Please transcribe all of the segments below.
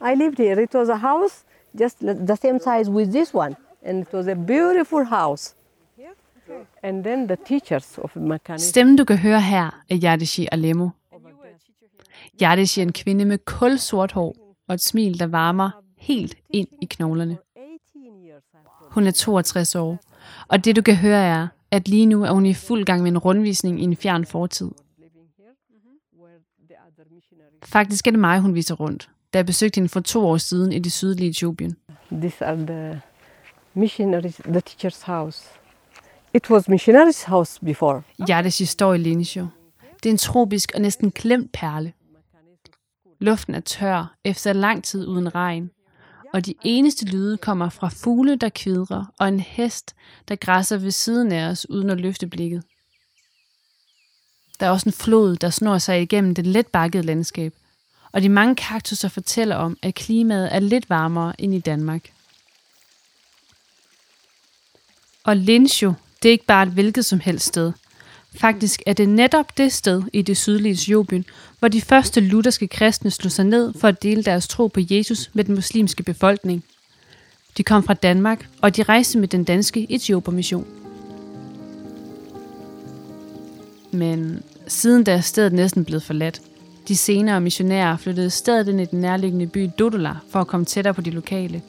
I lived here. It was a house just the same size with this one, and it was a beautiful house. And then the teachers of mechanics. Stemmen, du kan høre her, er Yardeshi Alemo. Yardeshi er en kvinde med kulsort hår og et smil, der varmer helt ind i knoglerne. Hun er 62 år, og det du kan høre er, at lige nu er hun i fuld gang med en rundvisning i en fjern fortid. Faktisk er det mig, hun viser rundt, da jeg besøgte hende for to år siden i det sydlige Etiopien. These are the missionaries, the teacher's house. It was missionaries' house before. Yardeshi står i Lenisho. Det er en tropisk og næsten klemt perle. Luften er tør efter lang tid uden regn, og de eneste lyde kommer fra fugle, der kvidrer, og en hest, der græsser ved siden af os uden at løfte blikket. Der er også en flod, der snor sig igennem det let bakkede landskab, og de mange kaktusser fortæller om, at klimaet er lidt varmere end i Danmark. Og Linsjo, det er ikke bare et hvilket som helst sted. Faktisk er det netop det sted i det sydlige Etiopien, hvor de første lutherske kristne slog sig ned for at dele deres tro på Jesus med den muslimske befolkning. De kom fra Danmark, og de rejste med den danske Etiopermission. Men siden da er stedet næsten blevet forladt. De senere missionærer flyttede stedet ind i den nærliggende by Dodola for at komme tættere på de lokale.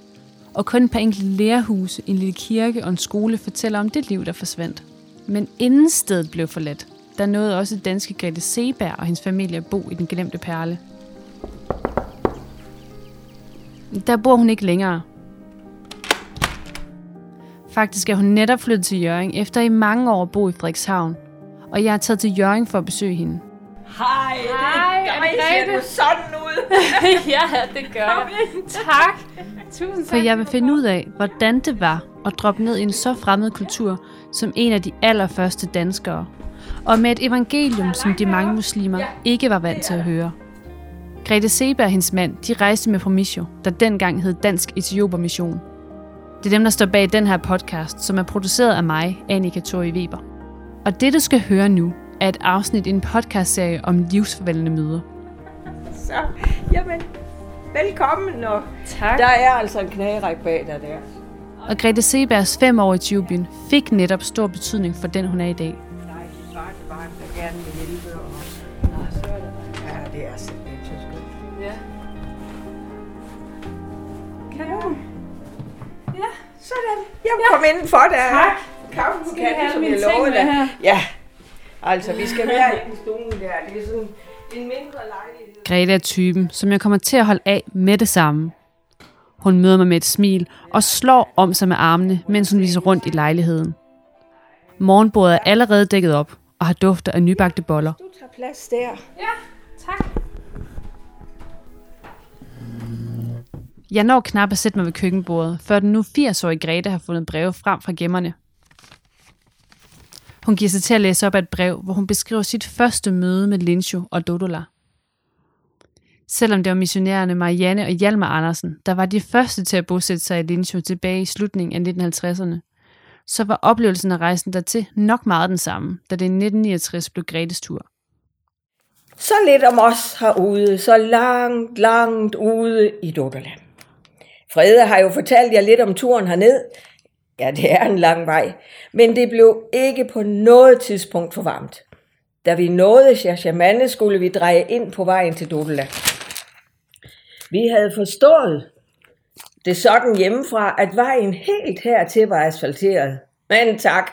Og kun et par enkelte lærerhuse, en lille kirke og en skole fortæller om det liv, der forsvandt. Men inden stedet blev forladt, der nåede også danske Grete Seberg og hendes familie at bo i den glemte perle. Der bor hun ikke længere. Faktisk er hun netop flyttet til Jøring efter i mange år at bo i Frederikshavn. Og jeg er taget til Jørgen for at besøge hende. Hej, Hej, det, ser du sådan ud. ja, det gør jeg. Tak. Tusind For jeg vil finde ud af, hvordan det var at droppe ned i en så fremmed kultur som en af de allerførste danskere. Og med et evangelium, som de mange muslimer ikke var vant til at høre. Grete Seberg og hendes mand, de rejste med Promisio, der dengang hed Dansk Etioper Mission. Det er dem, der står bag den her podcast, som er produceret af mig, Annika Tori Weber. Og det, du skal høre nu, er et afsnit i en podcastserie om livsforvandlende møder. Så, jamen, velkommen. Og Tak. der er altså en knageræk bag dig der. Og Grete Sebergs fem år i Etiopien fik netop stor betydning for den, hun er i dag. Er det, ja, det er simpelthen så skønt. Ja. Sådan. Vil komme indenfor der. Tak. Kaffe på katten, som jeg lovede dig. Ja, altså vi skal være i stuen der. Det er sådan en mindre lejlighed. Grete er typen, som jeg kommer til at holde af med det samme. Hun møder mig med et smil og slår om sig med armene, mens hun viser rundt i lejligheden. Morgenbordet er allerede dækket op og har dufter af nybagte boller. Du tager plads der. Jeg når knap at sætte mig ved køkkenbordet, før den nu 80-årige Grete har fundet breve frem fra gemmerne. Hun giver sig til at læse op af et brev, hvor hun beskriver sit første møde med Lincho og Dodola. Selvom det var missionærerne Marianne og Hjalmar Andersen, der var de første til at bosætte sig i Lincho tilbage i slutningen af 1950'erne, så var oplevelsen af rejsen dertil nok meget den samme, da det i 1969 blev Gretes tur. Så lidt om os herude, så langt, langt ude i Dodoland. Frede har jo fortalt jer lidt om turen herned. Ja, det er en lang vej, men det blev ikke på noget tidspunkt for varmt. Da vi nåede Shashamane, skulle vi dreje ind på vejen til Dodoland. Vi havde forstået det sådan hjemmefra, at vejen helt hertil var asfalteret. Men tak,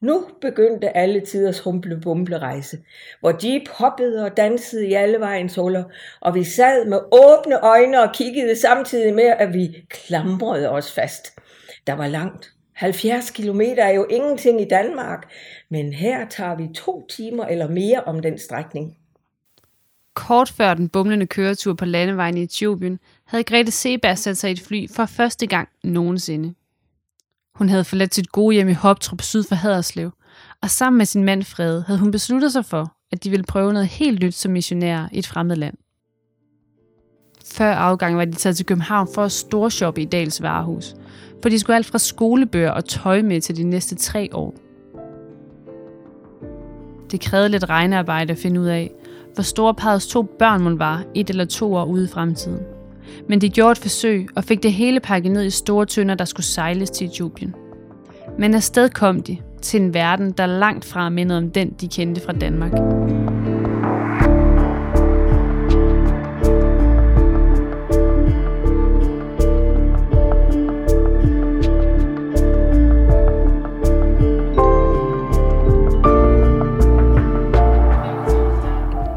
nu begyndte alle tiders humble-bumble rejse, hvor jeep hoppede og dansede i alle vejens huller, og vi sad med åbne øjne og kiggede samtidig med, at vi klamrede os fast. Der var langt. 70 km er jo ingenting i Danmark, men her tager vi to timer eller mere om den strækning. Kort før den bumlende køretur på landevejen i Etiopien, havde Grete Seberg sat sig i et fly for første gang nogensinde. Hun havde forladt sit gode hjem i Hoptrup syd for Haderslev, og sammen med sin mand Frede havde hun besluttet sig for, at de ville prøve noget helt nyt som missionærer i et fremmed land. Før afgangen var de taget til København for at storshoppe i Dals varehus, for de skulle alt fra skolebøger og tøj med til de næste tre år. Det krævede lidt regnearbejde at finde ud af, hvor store parrets to børn mon var et eller to år ude i fremtiden. Men de gjorde et forsøg og fik det hele pakket ned i store tønder, der skulle sejles til Etiopien. Men afsted kom de til en verden, der langt fra mindede om den, de kendte fra Danmark.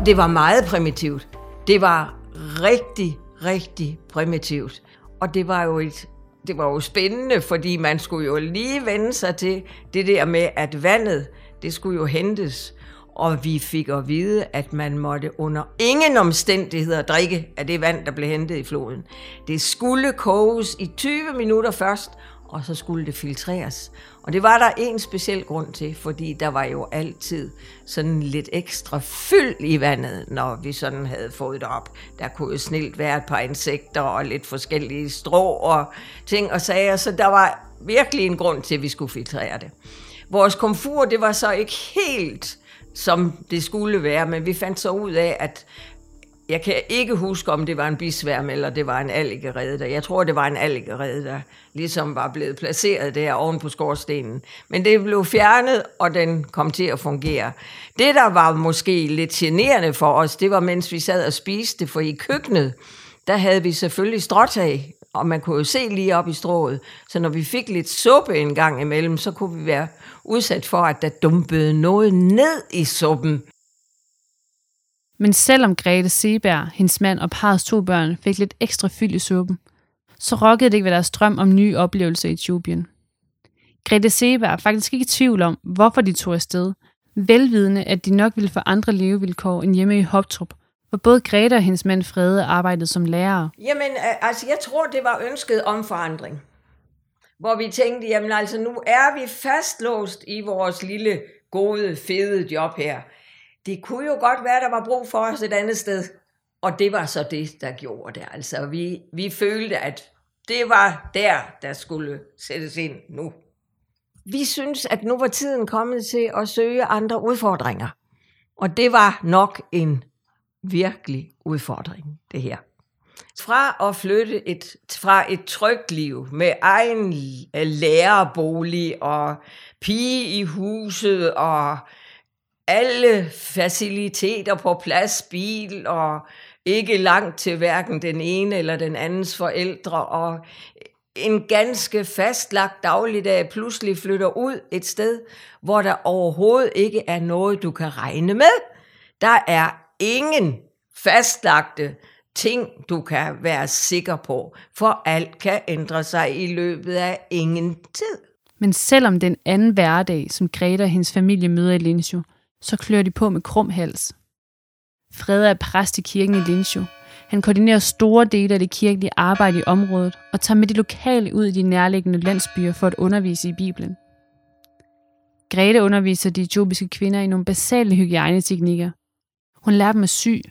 Det var meget primitivt. Det var rigtig, rigtig primitivt. Og det var jo et det var jo spændende, fordi man skulle jo lige vende sig til det der med, at vandet, det skulle jo hentes. Og vi fik at vide, at man måtte under ingen omstændigheder drikke af det vand, der blev hentet i floden. Det skulle koges i 20 minutter først, og så skulle det filtreres. Og det var der en speciel grund til, fordi der var jo altid sådan lidt ekstra fyld i vandet, når vi sådan havde fået det op. Der kunne jo snilt være et par insekter og lidt forskellige strå og ting og sager, så der var virkelig en grund til, at vi skulle filtrere det. Vores komfur, det var så ikke helt som det skulle være, men vi fandt så ud af, at jeg kan ikke huske, om det var en bisværm, eller det var en alligerede der. Jeg tror, det var en alligerede, der ligesom var blevet placeret der oven på skorstenen. Men det blev fjernet, og den kom til at fungere. Det, der var måske lidt generende for os, det var, mens vi sad og spiste, for i køkkenet, der havde vi selvfølgelig stråtag, og man kunne jo se lige op i strået. Så når vi fik lidt suppe en gang imellem, så kunne vi være udsat for, at der dumpede noget ned i suppen. Men selvom Grete Seberg, hendes mand og parrets to børn fik lidt ekstra fyld i suppen, så rokkede det ikke ved deres drøm om nye oplevelser i Etiopien. Grete Seberg er faktisk ikke i tvivl om, hvorfor de tog afsted, velvidende at de nok ville få andre levevilkår end hjemme i Hoptrup, hvor både Grete og hendes mand Frede arbejdede som lærere. Jamen, øh, altså jeg tror, det var ønsket om forandring. Hvor vi tænkte, jamen altså nu er vi fastlåst i vores lille, gode, fede job her det kunne jo godt være, der var brug for os et andet sted. Og det var så det, der gjorde det. Altså, vi, vi følte, at det var der, der skulle sættes ind nu. Vi synes, at nu var tiden kommet til at søge andre udfordringer. Og det var nok en virkelig udfordring, det her. Fra at flytte et, fra et trygt liv med egen øh, lærerbolig og pige i huset og alle faciliteter på plads, bil og ikke langt til hverken den ene eller den andens forældre, og en ganske fastlagt dagligdag pludselig flytter ud et sted, hvor der overhovedet ikke er noget, du kan regne med. Der er ingen fastlagte ting, du kan være sikker på, for alt kan ændre sig i løbet af ingen tid. Men selvom den anden hverdag, som Greta og hendes familie møder i Linsjo, så klør de på med krum hals. Frede er præst i kirken i Lindsjo. Han koordinerer store dele af det kirkelige arbejde i området og tager med de lokale ud i de nærliggende landsbyer for at undervise i Bibelen. Grete underviser de etiopiske kvinder i nogle basale hygiejneteknikker. Hun lærer dem at sy,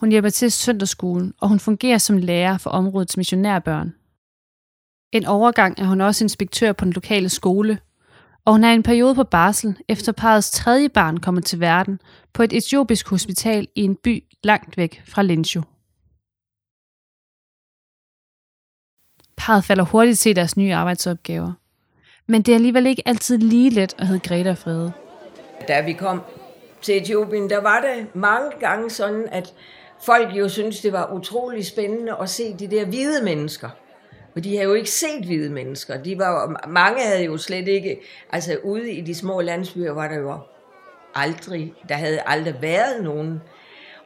hun hjælper til søndagsskolen, og hun fungerer som lærer for områdets missionærbørn. En overgang er hun også inspektør på den lokale skole, og hun er en periode på barsel, efter parets tredje barn kommer til verden på et etiopisk hospital i en by langt væk fra Lincho. Parret falder hurtigt til deres nye arbejdsopgaver. Men det er alligevel ikke altid lige let at hedde Greta og Frede. Da vi kom til Etiopien, der var det mange gange sådan, at folk jo syntes, det var utrolig spændende at se de der hvide mennesker – for de havde jo ikke set hvide mennesker. De var, mange havde jo slet ikke, altså ude i de små landsbyer var der jo aldrig, der havde aldrig været nogen.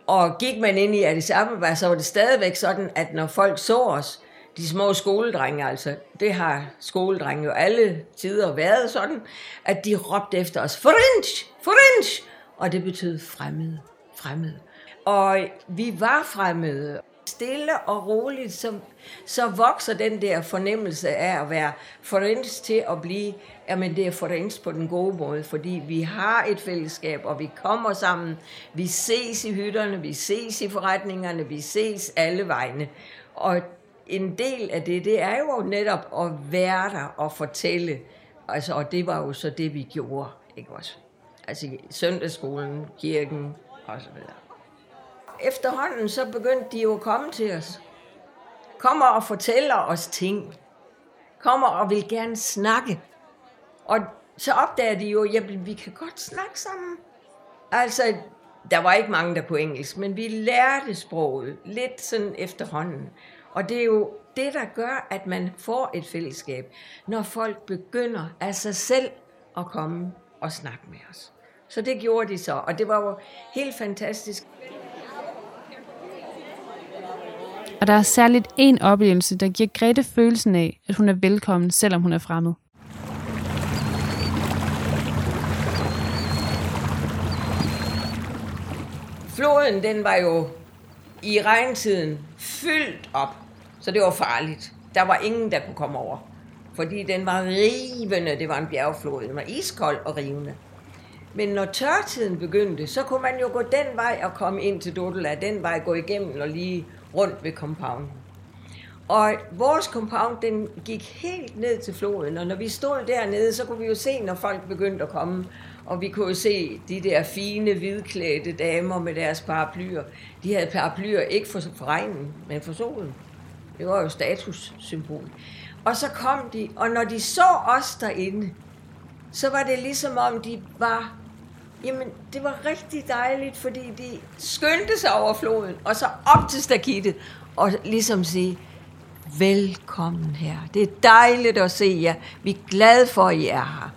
Og gik man ind i Addis Ababa, så var det stadigvæk sådan, at når folk så os, de små skoledrenge altså, det har skoledrenge jo alle tider været sådan, at de råbte efter os, French, French! Og det betød fremmede, fremmede. Og vi var fremmede, stille og roligt, så, så vokser den der fornemmelse af at være forens til at blive, jamen det er forens på den gode måde, fordi vi har et fællesskab, og vi kommer sammen, vi ses i hytterne, vi ses i forretningerne, vi ses alle vegne. Og en del af det, det er jo netop at være der og fortælle, altså, og det var jo så det, vi gjorde, ikke også? Altså søndagsskolen, kirken og så videre efterhånden så begyndte de jo at komme til os. Kommer og fortæller os ting. Kommer og vil gerne snakke. Og så opdager de jo, at vi kan godt snakke sammen. Altså, der var ikke mange, der kunne engelsk, men vi lærte sproget lidt sådan efterhånden. Og det er jo det, der gør, at man får et fællesskab, når folk begynder af sig selv at komme og snakke med os. Så det gjorde de så, og det var jo helt fantastisk. Og der er særligt en oplevelse, der giver Grete følelsen af, at hun er velkommen, selvom hun er fremmed. Floden, den var jo i regntiden fyldt op, så det var farligt. Der var ingen, der kunne komme over, fordi den var rivende. Det var en bjergflod. Den var iskold og rivende. Men når tørtiden begyndte, så kunne man jo gå den vej og komme ind til Dodela, den vej gå igennem og lige rundt ved compounden. Og vores compound, den gik helt ned til floden, og når vi stod dernede, så kunne vi jo se, når folk begyndte at komme, og vi kunne jo se de der fine, hvidklædte damer med deres paraplyer. De havde paraplyer ikke for, for regnen, men for solen. Det var jo statussymbol. Og så kom de, og når de så os derinde, så var det ligesom om de var Jamen, det var rigtig dejligt, fordi de skyndte sig over floden, og så op til stakittet, og ligesom sige, velkommen her. Det er dejligt at se jer. Vi er glade for, at I er her.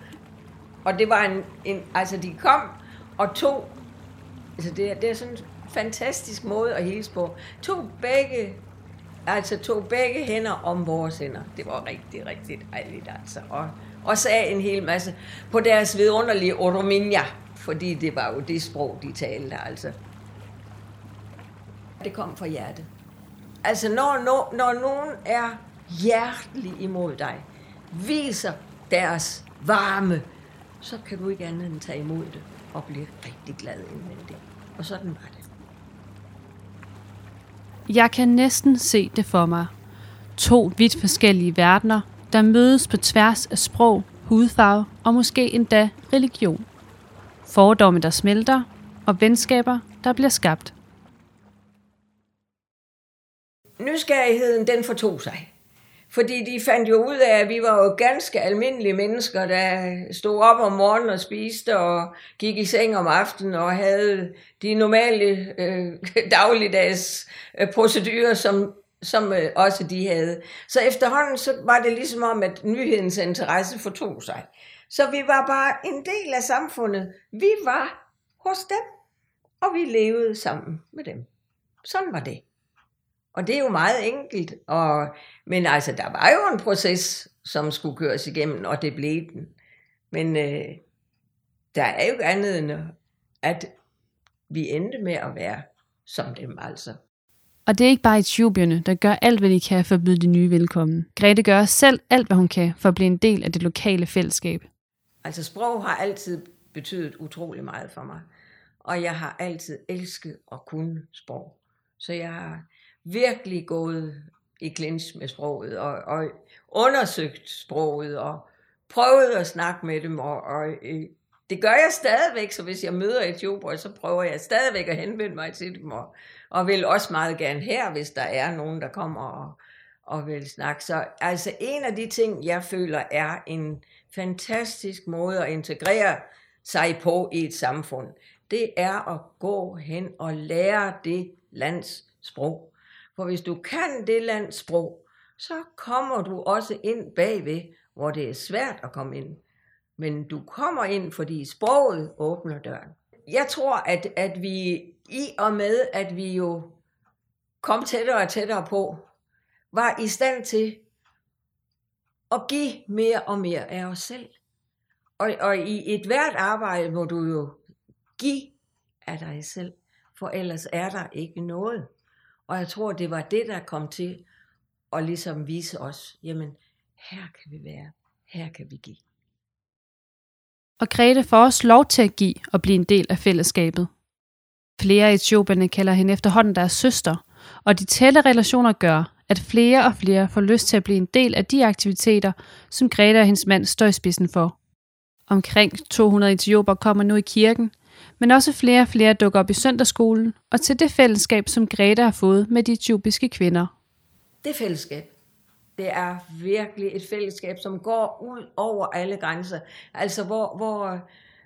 Og det var en, en altså de kom og tog, altså det, er, det er sådan en fantastisk måde at hilse på, tog begge, altså tog begge hænder om vores hænder. Det var rigtig, rigtig dejligt altså. Og, og sagde en hel masse på deres vidunderlige orominja fordi det var jo det sprog, de talte, altså. Det kom fra hjertet. Altså, når, når, når nogen er hjertelig imod dig, viser deres varme, så kan du ikke andet end tage imod det og blive rigtig glad indvendigt. Og sådan var det. Jeg kan næsten se det for mig. To vidt forskellige verdener, der mødes på tværs af sprog, hudfarve og måske endda religion fordomme, der smelter, og venskaber, der bliver skabt. Nysgerrigheden, den fortog sig. Fordi de fandt jo ud af, at vi var jo ganske almindelige mennesker, der stod op om morgenen og spiste og gik i seng om aftenen og havde de normale øh, dagligdags øh, procedurer, som, som øh, også de havde. Så efterhånden så var det ligesom om, at nyhedens interesse fortog sig. Så vi var bare en del af samfundet. Vi var hos dem, og vi levede sammen med dem. Sådan var det. Og det er jo meget enkelt. Og, men altså, der var jo en proces, som skulle køres igennem, og det blev den. Men øh, der er jo ikke andet end, at vi endte med at være som dem altså. Og det er ikke bare etiopierne, der gør alt, hvad de kan for at byde de nye velkommen. Grete gør selv alt, hvad hun kan for at blive en del af det lokale fællesskab. Altså sprog har altid betydet utrolig meget for mig. Og jeg har altid elsket at kunne sprog. Så jeg har virkelig gået i clinch med sproget og, og undersøgt sproget og prøvet at snakke med dem. Og, og øh, det gør jeg stadigvæk, så hvis jeg møder etioper, så prøver jeg stadigvæk at henvende mig til dem. Og, og vil også meget gerne her, hvis der er nogen, der kommer og, og vil snakke. Så altså en af de ting, jeg føler er en fantastisk måde at integrere sig på i et samfund, det er at gå hen og lære det lands sprog. For hvis du kan det lands sprog, så kommer du også ind bagved, hvor det er svært at komme ind. Men du kommer ind, fordi sproget åbner døren. Jeg tror, at, at vi i og med, at vi jo kom tættere og tættere på, var i stand til at give mere og mere af os selv. Og, og i et hvert arbejde må du jo give af dig selv, for ellers er der ikke noget. Og jeg tror, det var det, der kom til at ligesom vise os, jamen, her kan vi være, her kan vi give. Og Grete får også lov til at give og blive en del af fællesskabet. Flere af etioperne kalder hende efterhånden deres søster, og de tætte relationer gør, at flere og flere får lyst til at blive en del af de aktiviteter, som Greta og hendes mand står i spidsen for. Omkring 200 etioper kommer nu i kirken, Men også flere og flere dukker op i søndagsskolen og til det fællesskab, som Greta har fået med de etiopiske kvinder. Det fællesskab, det er virkelig et fællesskab, som går ud over alle grænser. Altså hvor, hvor,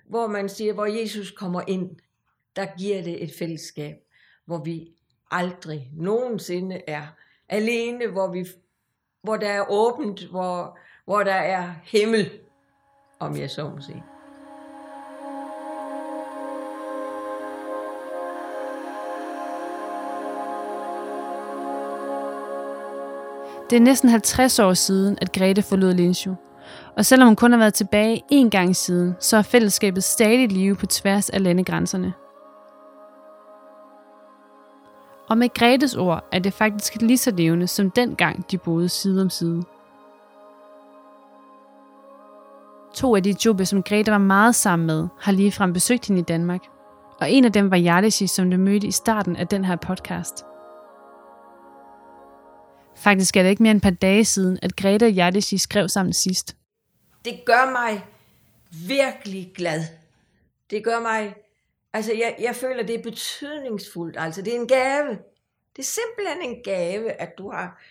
hvor man siger, hvor Jesus kommer ind, der giver det et fællesskab, hvor vi aldrig nogensinde er alene, hvor, vi, hvor der er åbent, hvor, hvor der er himmel, om jeg så må sige. Det er næsten 50 år siden, at Grete forlod Linshu. Og selvom hun kun har været tilbage én gang siden, så er fællesskabet stadig live på tværs af landegrænserne. Og med Gretes ord er det faktisk lige så levende som dengang de boede side om side. To af de jobbe, som Grete var meget sammen med, har ligefrem besøgt hende i Danmark. Og en af dem var Yardeshi, som du mødte i starten af den her podcast. Faktisk er det ikke mere end et par dage siden, at Grete og Yardeshi skrev sammen sidst. Det gør mig virkelig glad. Det gør mig Altså, jeg, jeg føler, det er betydningsfuldt. Altså, det er en gave. Det er simpelthen en gave, at du har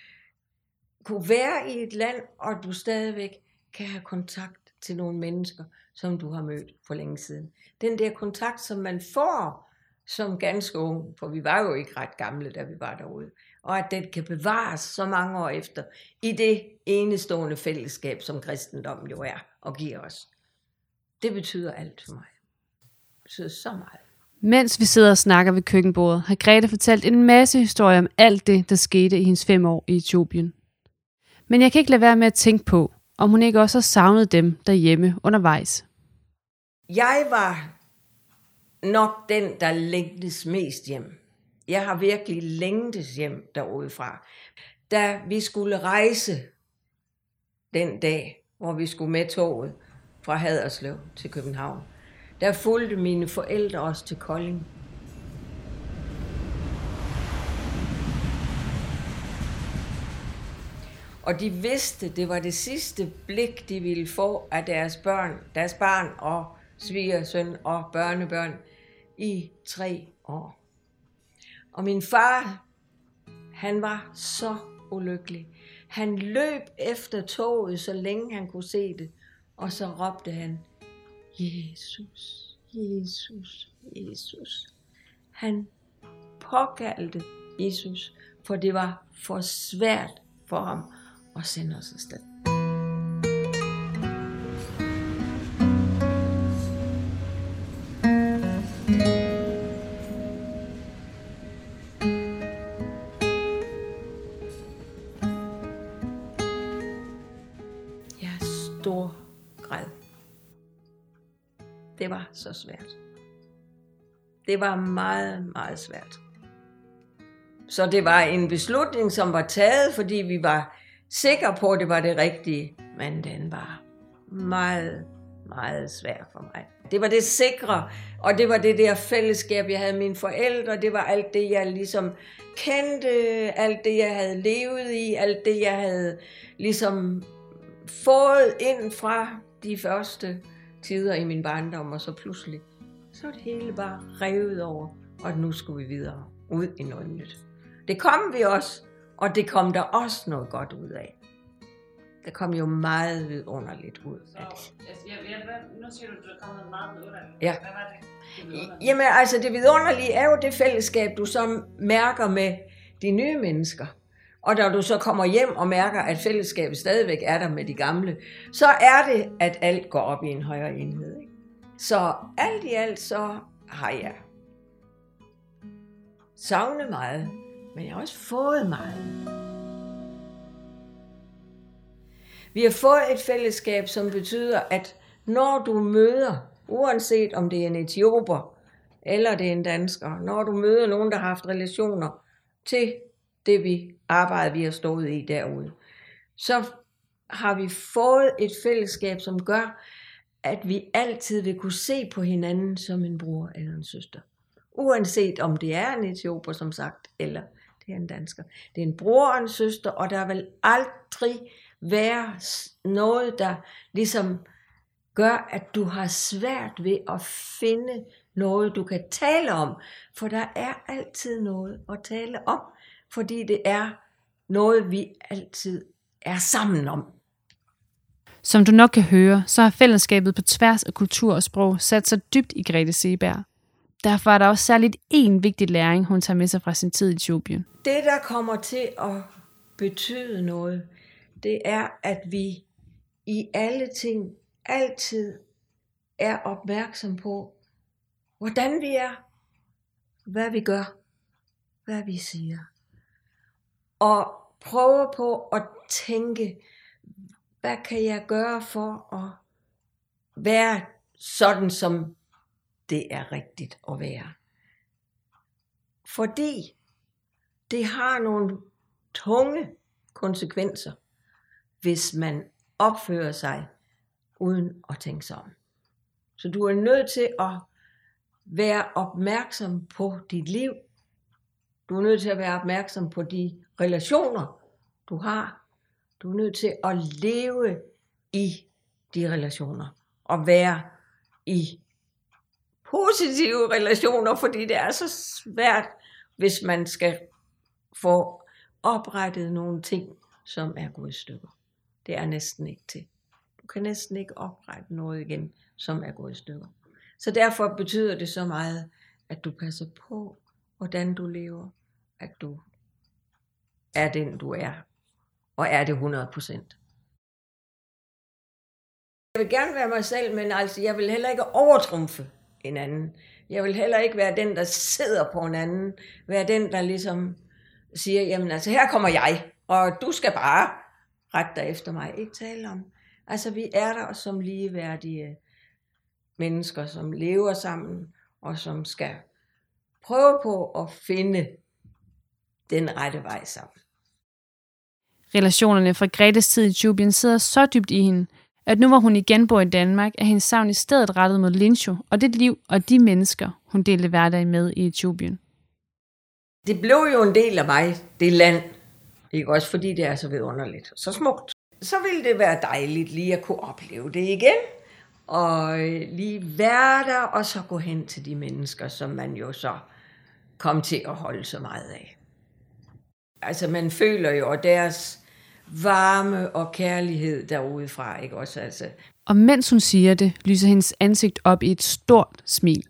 kunne være i et land, og du stadigvæk kan have kontakt til nogle mennesker, som du har mødt for længe siden. Den der kontakt, som man får som ganske ung, for vi var jo ikke ret gamle, da vi var derude, og at den kan bevares så mange år efter i det enestående fællesskab, som kristendommen jo er og giver os. Det betyder alt for mig betyder så meget. Mens vi sidder og snakker ved køkkenbordet, har Grete fortalt en masse historier om alt det, der skete i hendes fem år i Etiopien. Men jeg kan ikke lade være med at tænke på, om hun ikke også har savnet dem derhjemme undervejs. Jeg var nok den, der længtes mest hjem. Jeg har virkelig længtes hjem derudefra. Da vi skulle rejse den dag, hvor vi skulle med toget fra Haderslev til København, der fulgte mine forældre os til Kolding. Og de vidste, det var det sidste blik, de ville få af deres børn, deres barn og svigersøn og børnebørn i tre år. Og min far, han var så ulykkelig. Han løb efter toget, så længe han kunne se det, og så råbte han, Jesus, Jesus, Jesus. Han påkaldte Jesus, for det var for svært for ham at sende os afsted. Så svært. Det var meget, meget svært. Så det var en beslutning, som var taget, fordi vi var sikre på, at det var det rigtige. Men den var meget, meget svær for mig. Det var det sikre, og det var det der fællesskab, jeg havde mine forældre. Det var alt det, jeg ligesom kendte, alt det, jeg havde levet i, alt det, jeg havde ligesom fået ind fra de første tider i min barndom, og så pludselig, så er det hele bare revet over, og nu skulle vi videre ud i noget nyt. Det kom vi også, og det kom der også noget godt ud af. Der kom jo meget vidunderligt ud af det. Altså, nu siger du, at der kom noget meget vidunderligt. Ja. Hvad var det? Jamen altså, det vidunderlige er jo det fællesskab, du så mærker med de nye mennesker. Og når du så kommer hjem og mærker, at fællesskabet stadigvæk er der med de gamle, så er det, at alt går op i en højere enhed. Ikke? Så alt i alt, så har jeg savnet meget, men jeg har også fået meget. Vi har fået et fællesskab, som betyder, at når du møder, uanset om det er en etioper eller det er en dansker, når du møder nogen, der har haft relationer til det vi arbejder, vi har stået i derude, så har vi fået et fællesskab, som gør, at vi altid vil kunne se på hinanden som en bror eller en søster. Uanset om det er en etioper, som sagt, eller det er en dansker. Det er en bror og en søster, og der vil aldrig være noget, der ligesom gør, at du har svært ved at finde noget, du kan tale om. For der er altid noget at tale om, fordi det er noget, vi altid er sammen om. Som du nok kan høre, så har fællesskabet på tværs af kultur og sprog sat sig dybt i Grete Seberg. Derfor er der også særligt én vigtig læring, hun tager med sig fra sin tid i Etiopien. Det, der kommer til at betyde noget, det er, at vi i alle ting altid er opmærksom på, hvordan vi er, hvad vi gør, hvad vi siger. Og prøver på at tænke, hvad kan jeg gøre for at være sådan, som det er rigtigt at være. Fordi det har nogle tunge konsekvenser, hvis man opfører sig uden at tænke sig om. Så du er nødt til at være opmærksom på dit liv. Du er nødt til at være opmærksom på de relationer, du har. Du er nødt til at leve i de relationer og være i positive relationer, fordi det er så svært, hvis man skal få oprettet nogle ting, som er gået i stykker. Det er næsten ikke til. Du kan næsten ikke oprette noget igen, som er gået i stykker. Så derfor betyder det så meget, at du passer på, hvordan du lever, at du er den, du er, og er det 100 procent. Jeg vil gerne være mig selv, men altså, jeg vil heller ikke overtrumfe en anden. Jeg vil heller ikke være den, der sidder på en anden. Være den, der ligesom siger, jamen altså, her kommer jeg, og du skal bare rette dig efter mig. Ikke tale om. Altså, vi er der som ligeværdige mennesker, som lever sammen, og som skal prøve på at finde den rette vej sammen. Relationerne fra Gretes tid i Etiopien sidder så dybt i hende, at nu hvor hun igen bor i Danmark, er hendes savn i stedet rettet mod Lincho og det liv og de mennesker, hun delte hverdag med i Etiopien. Det blev jo en del af mig, det land, ikke også fordi det er så vidunderligt, så smukt. Så ville det være dejligt lige at kunne opleve det igen, og lige være der, og så gå hen til de mennesker, som man jo så kom til at holde så meget af. Altså man føler jo deres varme og kærlighed derudefra, ikke også? Altså. Og mens hun siger det, lyser hendes ansigt op i et stort smil.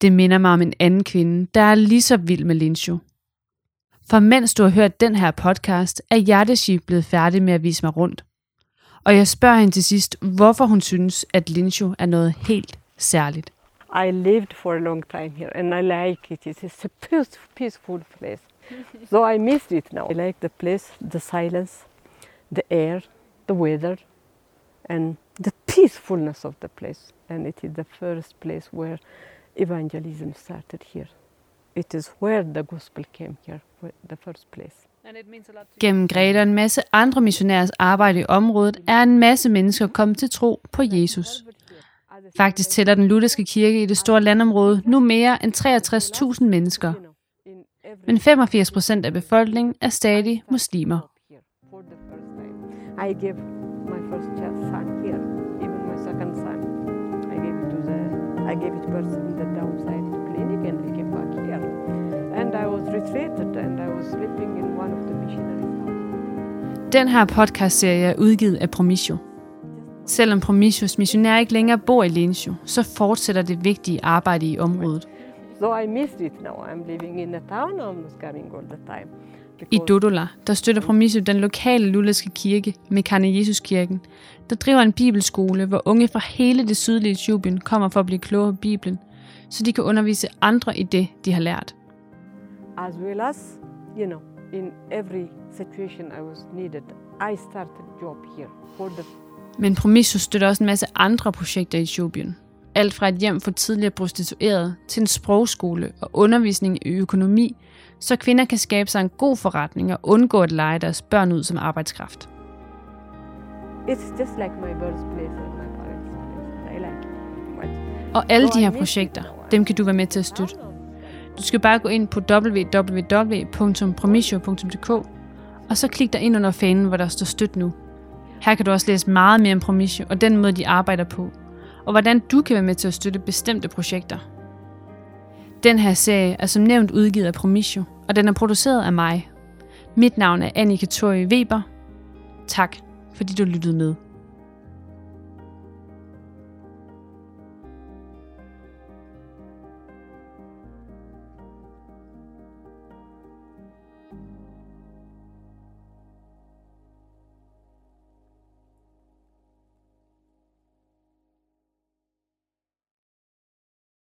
Det minder mig om en anden kvinde, der er lige så vild med Lincho. For mens du har hørt den her podcast, er Hjerteshi blevet færdig med at vise mig rundt. Og jeg spørger hende til sidst, hvorfor hun synes, at Lincho er noget helt særligt. I lived for a long time here and I like it. It's a peaceful place. so I missed it now. I like the place, the silence, the air, the weather, and the peacefulness of the place. And it is the first place where evangelism started here. It is where the gospel came here, the first place. Gennem Greta og en masse andre missionærers arbejde i området, er en masse mennesker kommet til tro på Jesus. Faktisk tæller den lutherske kirke i det store landområde nu mere end 63.000 mennesker, men 85 procent af befolkningen er stadig muslimer. I gave my first son here, even my second son. I gave it to the, I gave it person the downside And I was retreated and I was sleeping in one of the missionaries' Den her podcast-serie er udgivet af Promisio. Selvom Promisios missionær ikke længere bor i Lensjo, så fortsætter det vigtige arbejde i området. So I missed it now. I'm living in the town. I'm coming all the time. I Dodola, der støtter Promisio den lokale lutherske kirke, Mekane Jesuskirken, der driver en bibelskole, hvor unge fra hele det sydlige Etiopien kommer for at blive klogere på Bibelen, så de kan undervise andre i det, de har lært. As well as, you know, in every situation I was needed, I started job here for the Men Promisio støtter også en masse andre projekter i Etiopien. Alt fra et hjem for tidligere prostituerede til en sprogskole og undervisning i økonomi, så kvinder kan skabe sig en god forretning og undgå at lege deres børn ud som arbejdskraft. It's just like my birthplace and my parents' place. I like it. Og alle de her projekter, dem kan du være med til at støtte. Du skal bare gå ind på www.promisio.dk og så klik dig ind under fanen, hvor der står støt nu. Her kan du også læse meget mere om Promisio og den måde, de arbejder på. og hvordan du kan være med til at støtte bestemte projekter. Den her serie er som nævnt udgivet af Promisio, og den er produceret af mig. Mit navn er Annika Tori Weber. Tak, fordi du lyttede med.